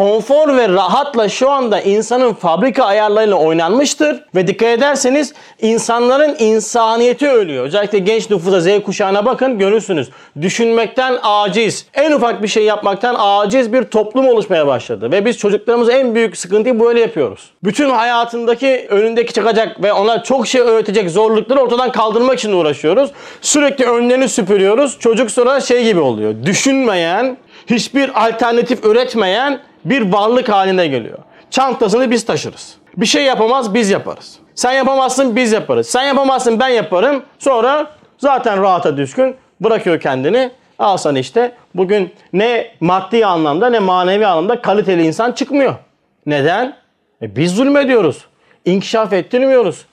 konfor ve rahatla şu anda insanın fabrika ayarlarıyla oynanmıştır. Ve dikkat ederseniz insanların insaniyeti ölüyor. Özellikle genç nüfusa Z kuşağına bakın görürsünüz. Düşünmekten aciz, en ufak bir şey yapmaktan aciz bir toplum oluşmaya başladı. Ve biz çocuklarımıza en büyük sıkıntıyı böyle yapıyoruz. Bütün hayatındaki önündeki çıkacak ve ona çok şey öğretecek zorlukları ortadan kaldırmak için uğraşıyoruz. Sürekli önlerini süpürüyoruz. Çocuk sonra şey gibi oluyor. Düşünmeyen, hiçbir alternatif üretmeyen bir varlık haline geliyor. Çantasını biz taşırız. Bir şey yapamaz biz yaparız. Sen yapamazsın biz yaparız. Sen yapamazsın ben yaparım. Sonra zaten rahata düşkün bırakıyor kendini. Al sana işte bugün ne maddi anlamda ne manevi anlamda kaliteli insan çıkmıyor. Neden? E biz zulmediyoruz. İnkişaf ettirmiyoruz.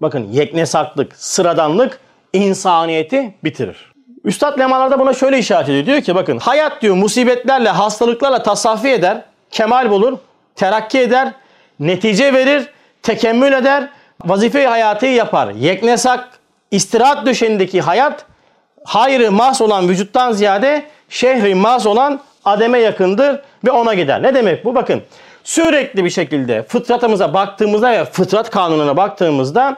Bakın yeknesaklık, sıradanlık insaniyeti bitirir. Üstad lemalarda buna şöyle işaret ediyor. Diyor ki bakın hayat diyor musibetlerle, hastalıklarla tasaffi eder, kemal bulur, terakki eder, netice verir, tekemmül eder, vazife hayatı yapar. Yeknesak, istirahat döşeğindeki hayat hayrı mas olan vücuttan ziyade şehri mas olan ademe yakındır ve ona gider. Ne demek bu? Bakın sürekli bir şekilde fıtratımıza baktığımızda ve fıtrat kanununa baktığımızda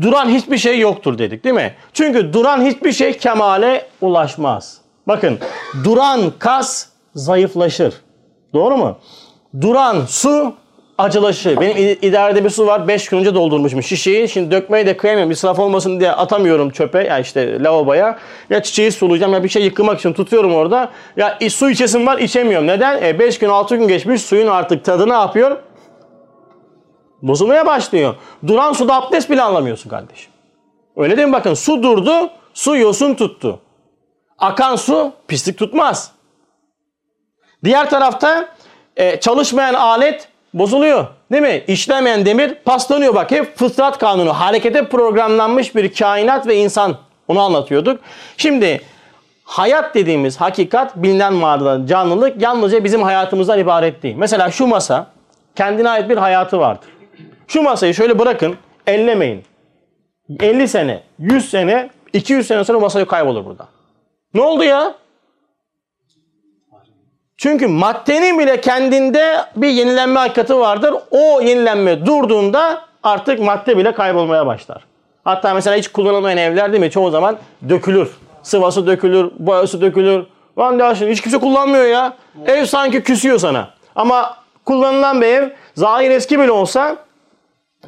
duran hiçbir şey yoktur dedik değil mi? Çünkü duran hiçbir şey kemale ulaşmaz. Bakın duran kas zayıflaşır. Doğru mu? Duran su acılaşır. Benim idarede bir su var. 5 gün önce doldurmuşum şişeyi. Şimdi dökmeyi de kıyamıyorum. İsraf olmasın diye atamıyorum çöpe. Ya işte lavaboya. Ya çiçeği sulayacağım ya bir şey yıkımak için tutuyorum orada. Ya su içesim var içemiyorum. Neden? 5 e, gün 6 gün geçmiş suyun artık tadı ne yapıyor? Bozulmaya başlıyor. Duran suda abdest bile anlamıyorsun kardeşim. Öyle değil mi? Bakın su durdu, su yosun tuttu. Akan su pislik tutmaz. Diğer tarafta e, çalışmayan alet bozuluyor. Değil mi? İşlemeyen demir paslanıyor. Bak hep fıtrat kanunu. Harekete programlanmış bir kainat ve insan. Onu anlatıyorduk. Şimdi hayat dediğimiz hakikat bilinen manada canlılık yalnızca bizim hayatımızdan ibaret değil. Mesela şu masa kendine ait bir hayatı vardır. Şu masayı şöyle bırakın, ellemeyin. 50 sene, 100 sene, 200 sene sonra masa kaybolur burada. Ne oldu ya? Çünkü maddenin bile kendinde bir yenilenme hakikati vardır. O yenilenme durduğunda artık madde bile kaybolmaya başlar. Hatta mesela hiç kullanılmayan evler değil mi? Çoğu zaman dökülür. Sıvası dökülür, boyası dökülür. Lan ya hiç kimse kullanmıyor ya. Ev sanki küsüyor sana. Ama kullanılan bir ev zahir eski bile olsa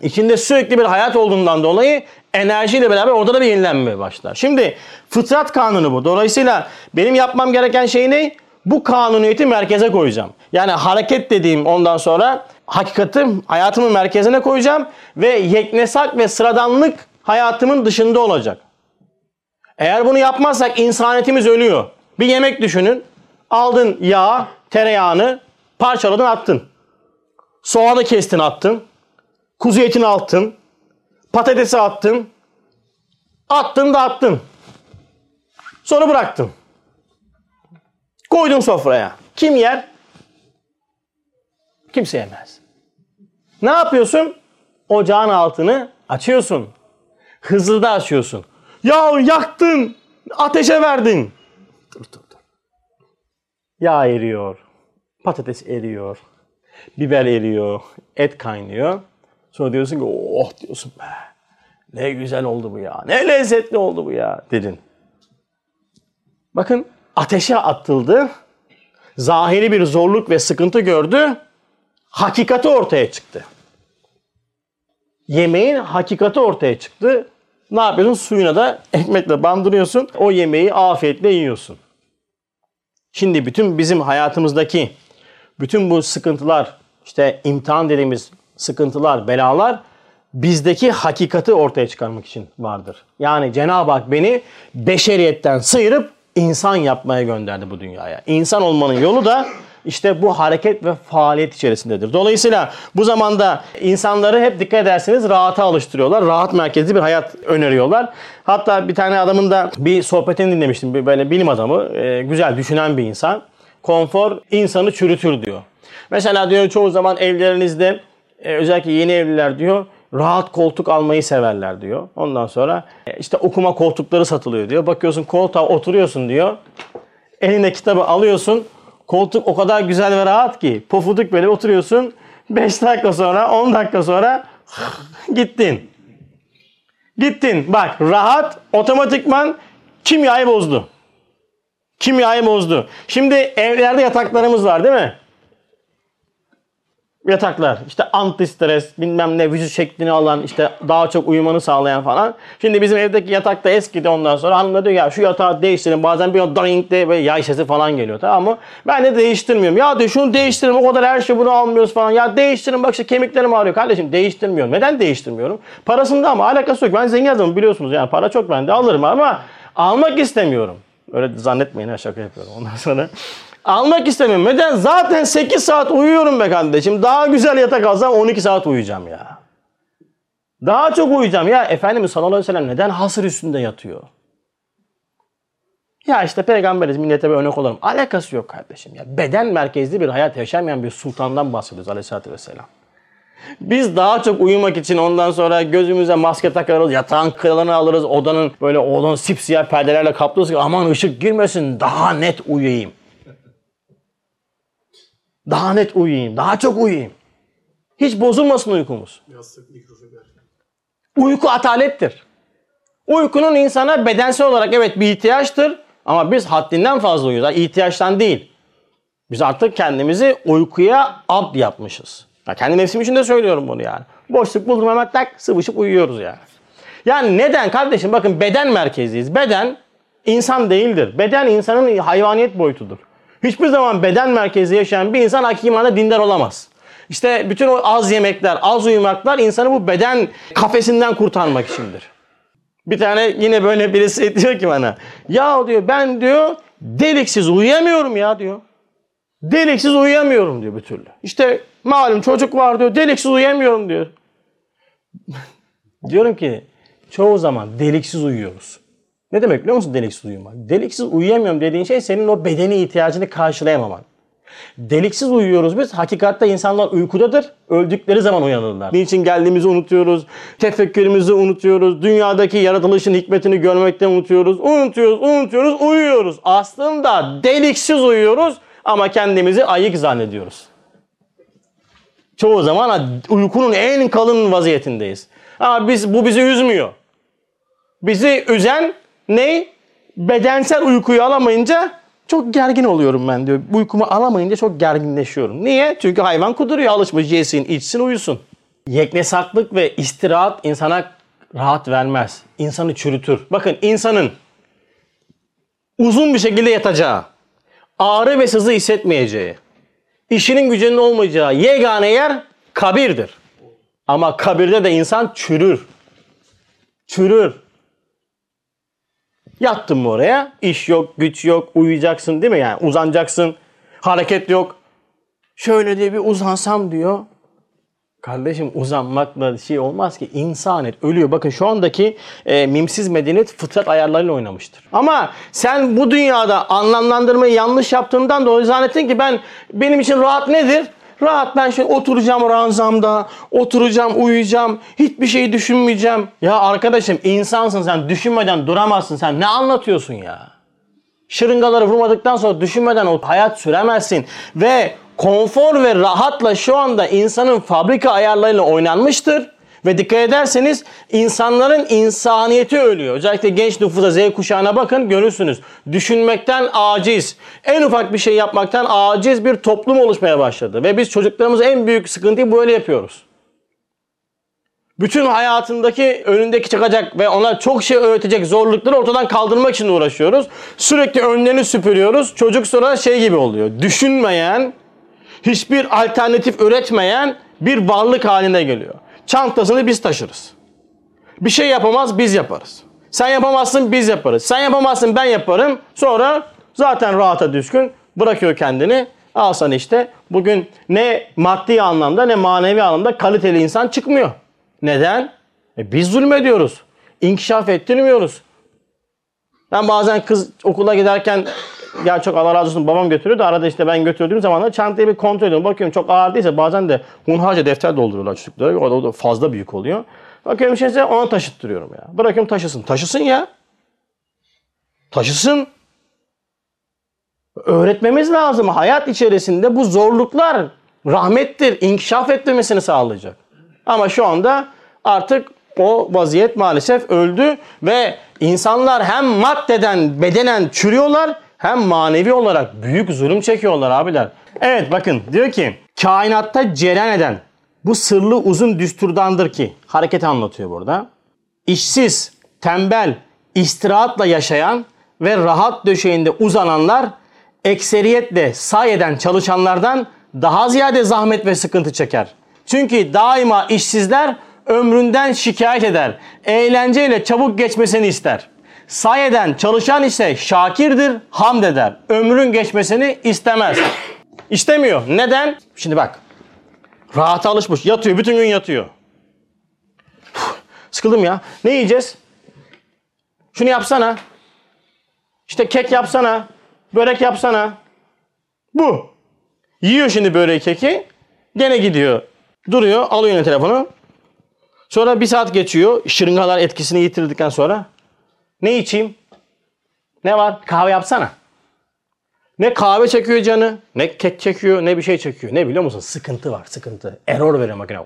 içinde sürekli bir hayat olduğundan dolayı enerjiyle beraber orada da bir yenilenme başlar. Şimdi fıtrat kanunu bu. Dolayısıyla benim yapmam gereken şey ne? Bu kanuniyeti merkeze koyacağım. Yani hareket dediğim ondan sonra hakikati hayatımın merkezine koyacağım ve yeknesak ve sıradanlık hayatımın dışında olacak. Eğer bunu yapmazsak insaniyetimiz ölüyor. Bir yemek düşünün. Aldın yağ, tereyağını parçaladın attın. Soğanı kestin attın. Kuzu etini attın. Patatesi attın. Attın da attın. Sonra bıraktın. Koydun sofraya. Kim yer? Kimse yemez. Ne yapıyorsun? Ocağın altını açıyorsun. Hızlı da açıyorsun. Ya yaktın. Ateşe verdin. Dur dur dur. Yağ eriyor. Patates eriyor. Biber eriyor. Et kaynıyor. Sonra diyorsun ki oh diyorsun be. Ne güzel oldu bu ya. Ne lezzetli oldu bu ya dedin. Bakın ateşe atıldı. Zahiri bir zorluk ve sıkıntı gördü. Hakikati ortaya çıktı. Yemeğin hakikati ortaya çıktı. Ne yapıyorsun? Suyuna da ekmekle bandırıyorsun. O yemeği afiyetle yiyorsun. Şimdi bütün bizim hayatımızdaki bütün bu sıkıntılar, işte imtihan dediğimiz sıkıntılar, belalar bizdeki hakikati ortaya çıkarmak için vardır. Yani Cenab-ı Hak beni beşeriyetten sıyırıp insan yapmaya gönderdi bu dünyaya. İnsan olmanın yolu da işte bu hareket ve faaliyet içerisindedir. Dolayısıyla bu zamanda insanları hep dikkat ederseniz rahata alıştırıyorlar. Rahat merkezli bir hayat öneriyorlar. Hatta bir tane adamın da bir sohbetini dinlemiştim. Böyle bilim adamı, e, güzel düşünen bir insan. Konfor insanı çürütür diyor. Mesela diyor çoğu zaman evlerinizde e, özellikle yeni evliler diyor rahat koltuk almayı severler diyor. Ondan sonra e, işte okuma koltukları satılıyor diyor. Bakıyorsun koltuğa oturuyorsun diyor. Elinde kitabı alıyorsun. Koltuk o kadar güzel ve rahat ki. Pofuduk böyle oturuyorsun. 5 dakika sonra 10 dakika sonra gittin. Gittin. Bak rahat otomatikman kimyayı bozdu. Kimyayı bozdu. Şimdi evlerde yataklarımız var değil mi? Yataklar işte anti stres bilmem ne vücut şeklini alan işte daha çok uyumanı sağlayan falan. Şimdi bizim evdeki yatakta eskidi ondan sonra hanım da diyor ya şu yatağı değiştirin. Bazen bir o doink diye böyle yay sesi falan geliyor tamam mı? Ben de değiştirmiyorum. Ya diyor şunu değiştirin o kadar her şey bunu almıyoruz falan. Ya değiştirin bak işte kemiklerim ağrıyor. Kardeşim değiştirmiyorum. Neden değiştirmiyorum? Parasında ama alakası yok. Ben zengin adamım biliyorsunuz yani para çok bende alırım ama almak istemiyorum. Öyle zannetmeyin ha şaka yapıyorum ondan sonra. Almak istemiyorum. Neden? Zaten 8 saat uyuyorum be kardeşim. Daha güzel yatak alsam 12 saat uyuyacağım ya. Daha çok uyuyacağım. Ya Efendimiz sallallahu aleyhi ve sellem neden hasır üstünde yatıyor? Ya işte peygamberiz millete bir örnek olalım. Alakası yok kardeşim ya. Beden merkezli bir hayat yaşamayan bir sultandan bahsediyoruz aleyhissalatü vesselam. Biz daha çok uyumak için ondan sonra gözümüze maske takarız, yatağın kralını alırız, odanın böyle odanın sipsiyah perdelerle kaplıyoruz ki aman ışık girmesin daha net uyuyayım. Daha net uyuyayım, daha çok uyuyayım. Hiç bozulmasın uykumuz. Uyku atalettir. Uykunun insana bedensel olarak evet bir ihtiyaçtır ama biz haddinden fazla uyuyoruz. Yani ihtiyaçtan değil. Biz artık kendimizi uykuya abd yapmışız. Ya kendi nefsim için de söylüyorum bunu yani. Boşluk buldum hemen tak sıvışıp uyuyoruz yani. Yani neden kardeşim bakın beden merkeziyiz. Beden insan değildir. Beden insanın hayvaniyet boyutudur. Hiçbir zaman beden merkezi yaşayan bir insan hakimane dindar olamaz. İşte bütün o az yemekler, az uyumaklar insanı bu beden kafesinden kurtarmak içindir. Bir tane yine böyle birisi diyor ki bana. Ya diyor ben diyor deliksiz uyuyamıyorum ya diyor. Deliksiz uyuyamıyorum diyor bir türlü. İşte malum çocuk var diyor deliksiz uyuyamıyorum diyor. Diyorum ki çoğu zaman deliksiz uyuyoruz. Ne demek biliyor musun deliksiz uyumak? Deliksiz uyuyamıyorum dediğin şey senin o bedeni ihtiyacını karşılayamaman. Deliksiz uyuyoruz biz. Hakikatte insanlar uykudadır. Öldükleri zaman uyanırlar. Niçin geldiğimizi unutuyoruz. Tefekkürümüzü unutuyoruz. Dünyadaki yaratılışın hikmetini görmekten unutuyoruz. Unutuyoruz, unutuyoruz, uyuyoruz. Aslında deliksiz uyuyoruz ama kendimizi ayık zannediyoruz. Çoğu zaman uykunun en kalın vaziyetindeyiz. Ama biz bu bizi üzmüyor. Bizi üzen ne? Bedensel uykuyu alamayınca çok gergin oluyorum ben diyor. Uykumu alamayınca çok gerginleşiyorum. Niye? Çünkü hayvan kuduruyor. Alışmış yesin, içsin, uyusun. Yeknesaklık ve istirahat insana rahat vermez. İnsanı çürütür. Bakın insanın uzun bir şekilde yatacağı, ağrı ve sızı hissetmeyeceği, işinin gücünün olmayacağı yegane yer kabirdir. Ama kabirde de insan çürür. Çürür. Yattın mı oraya? İş yok, güç yok, uyuyacaksın değil mi? Yani uzanacaksın. Hareket yok. Şöyle diye bir uzansam diyor. Kardeşim uzanmakla şey olmaz ki. İnsanet ölüyor. Bakın şu andaki e, mimsiz medeniyet fıtrat ayarlarıyla oynamıştır. Ama sen bu dünyada anlamlandırmayı yanlış yaptığından dolayı zannettin ki ben benim için rahat nedir? Rahat ben şöyle oturacağım ranzamda, oturacağım, uyuyacağım, hiçbir şey düşünmeyeceğim. Ya arkadaşım insansın sen, düşünmeden duramazsın sen. Ne anlatıyorsun ya? Şırıngaları vurmadıktan sonra düşünmeden o hayat süremezsin. Ve konfor ve rahatla şu anda insanın fabrika ayarlarıyla oynanmıştır. Ve dikkat ederseniz insanların insaniyeti ölüyor. Özellikle genç nüfusa Z kuşağına bakın görürsünüz. Düşünmekten aciz. En ufak bir şey yapmaktan aciz bir toplum oluşmaya başladı. Ve biz çocuklarımız en büyük sıkıntıyı böyle yapıyoruz. Bütün hayatındaki önündeki çıkacak ve ona çok şey öğretecek zorlukları ortadan kaldırmak için uğraşıyoruz. Sürekli önlerini süpürüyoruz. Çocuk sonra şey gibi oluyor. Düşünmeyen, hiçbir alternatif üretmeyen bir varlık haline geliyor. Çantasını biz taşırız. Bir şey yapamaz biz yaparız. Sen yapamazsın biz yaparız. Sen yapamazsın ben yaparım. Sonra zaten rahata düşkün bırakıyor kendini. Al sana işte bugün ne maddi anlamda ne manevi anlamda kaliteli insan çıkmıyor. Neden? E biz zulmediyoruz. İnkişaf ettirmiyoruz. Ben bazen kız okula giderken ya çok Allah razı olsun babam götürüyor da arada işte ben götürdüğüm zaman da çantayı bir kontrol ediyorum. Bakıyorum çok ağır değilse bazen de hunharca defter dolduruyorlar çocuklara. O da fazla büyük oluyor. Bakıyorum şeyse ona taşıttırıyorum ya. Bırakıyorum taşısın. Taşısın ya. Taşısın. öğretmemiz lazım. Hayat içerisinde bu zorluklar rahmettir, inkişaf ettirmesini sağlayacak. Ama şu anda artık o vaziyet maalesef öldü ve insanlar hem maddeden, bedenen çürüyorlar hem manevi olarak büyük zulüm çekiyorlar abiler. Evet bakın diyor ki kainatta cereyan eden bu sırlı uzun düsturdandır ki hareket anlatıyor burada. İşsiz, tembel, istirahatla yaşayan ve rahat döşeğinde uzananlar ekseriyetle sayeden çalışanlardan daha ziyade zahmet ve sıkıntı çeker. Çünkü daima işsizler ömründen şikayet eder. Eğlenceyle çabuk geçmesini ister. Sayeden çalışan ise şakirdir, hamd eder. Ömrün geçmesini istemez. İstemiyor. Neden? Şimdi bak. Rahata alışmış. Yatıyor. Bütün gün yatıyor. Sıkıldım ya. Ne yiyeceğiz? Şunu yapsana. İşte kek yapsana. Börek yapsana. Bu. Yiyor şimdi böreği keki. Gene gidiyor. Duruyor. Alıyor yine telefonu. Sonra bir saat geçiyor. Şırıngalar etkisini yitirdikten sonra. Ne içeyim? Ne var? Kahve yapsana. Ne kahve çekiyor canı, ne kek çekiyor, ne bir şey çekiyor. Ne biliyor musun? Sıkıntı var, sıkıntı. Error veriyor makine.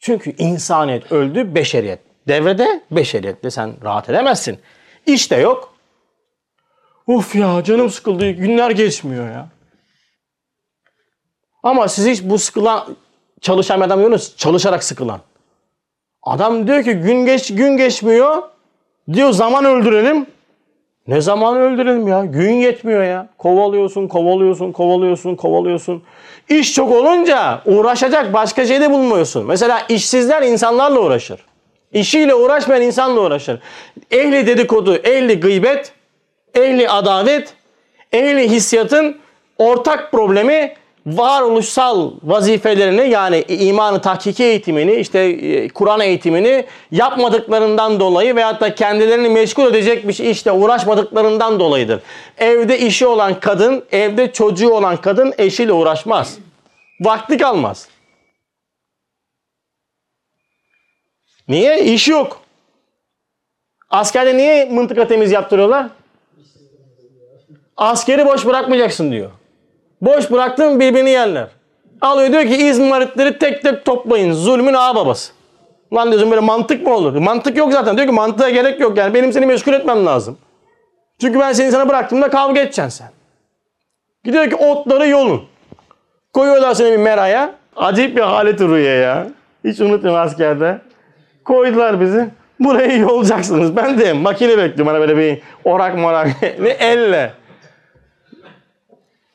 Çünkü insaniyet öldü, beşeriyet. Devrede beşeriyetle sen rahat edemezsin. İş de yok. Uf ya canım sıkıldı, günler geçmiyor ya. Ama siz hiç bu sıkılan çalışan adam görüyorsunuz, çalışarak sıkılan. Adam diyor ki gün geç gün geçmiyor. Diyor zaman öldürelim. Ne zaman öldürelim ya? Gün yetmiyor ya. Kovalıyorsun, kovalıyorsun, kovalıyorsun, kovalıyorsun. İş çok olunca uğraşacak başka şey de bulmuyorsun. Mesela işsizler insanlarla uğraşır. İşiyle uğraşmayan insanla uğraşır. Ehli dedikodu, ehli gıybet, ehli adavet, ehli hissiyatın ortak problemi varoluşsal vazifelerini yani imanı tahkiki eğitimini işte e, Kur'an eğitimini yapmadıklarından dolayı veyahut da kendilerini meşgul edecek bir şey işte uğraşmadıklarından dolayıdır. Evde işi olan kadın, evde çocuğu olan kadın eşiyle uğraşmaz. Vakti kalmaz. Niye? İş yok. Askerde niye mıntıka temiz yaptırıyorlar? Askeri boş bırakmayacaksın diyor. Boş bıraktın birbirini yerler. Alıyor diyor ki İzmaritleri tek tek toplayın. Zulmün ağa babası. Lan diyorsun böyle mantık mı olur? Mantık yok zaten. Diyor ki mantığa gerek yok yani. Benim seni meşgul etmem lazım. Çünkü ben seni sana bıraktığımda kavga edeceksin sen. Gidiyor ki otları yolun. Koyuyorlar seni bir meraya. Acayip bir halet ruhiye ya. Hiç unutmuyorum askerde. Koydular bizi. Burayı yolacaksınız. Ben de makine bekliyorum. Hani böyle bir orak morak. ne elle.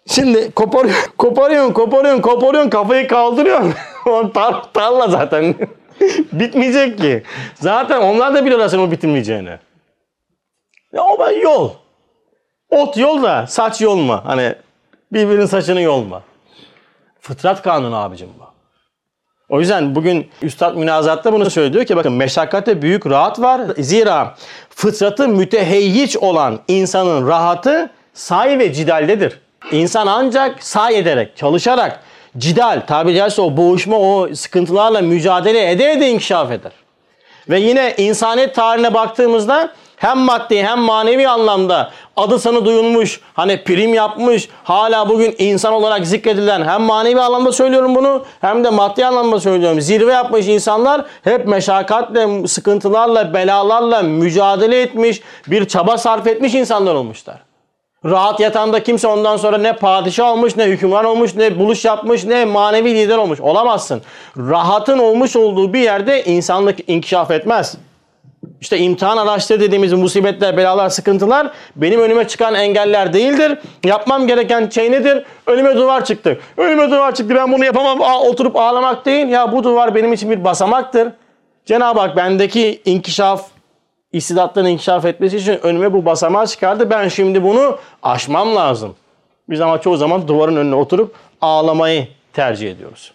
Şimdi koparıyor, koparıyorsun, koparıyorsun, koparıyorsun, kafayı kaldırıyorsun. tar tarla zaten. Bitmeyecek ki. Zaten onlar da biliyorlar senin o bitirmeyeceğini. Ya o ben yol. Ot yol da saç yolma. Hani birbirinin saçını yolma. Fıtrat kanunu abicim bu. O yüzden bugün Üstad münazatta bunu söylüyor ki bakın meşakkatte büyük rahat var. Zira fıtratı müteheyyiç olan insanın rahatı say ve cidaldedir. İnsan ancak say ederek, çalışarak, cidal, tabi caizse o boğuşma, o sıkıntılarla mücadele ede ede inkişaf eder. Ve yine insaniyet tarihine baktığımızda hem maddi hem manevi anlamda adı sanı duyulmuş, hani prim yapmış, hala bugün insan olarak zikredilen hem manevi anlamda söylüyorum bunu hem de maddi anlamda söylüyorum. Zirve yapmış insanlar hep meşakkatle, sıkıntılarla, belalarla mücadele etmiş, bir çaba sarf etmiş insanlar olmuşlar. Rahat yatağında kimse ondan sonra ne padişah olmuş, ne hükümran olmuş, ne buluş yapmış, ne manevi lider olmuş. Olamazsın. Rahatın olmuş olduğu bir yerde insanlık inkişaf etmez. İşte imtihan araçları dediğimiz musibetler, belalar, sıkıntılar benim önüme çıkan engeller değildir. Yapmam gereken şey nedir? Önüme duvar çıktı. Önüme duvar çıktı ben bunu yapamam. Aa, oturup ağlamak değil. Ya bu duvar benim için bir basamaktır. Cenab-ı Hak bendeki inkişaf, istidatların inkişaf etmesi için önüme bu basamağı çıkardı. Ben şimdi bunu aşmam lazım. Biz ama çoğu zaman duvarın önüne oturup ağlamayı tercih ediyoruz.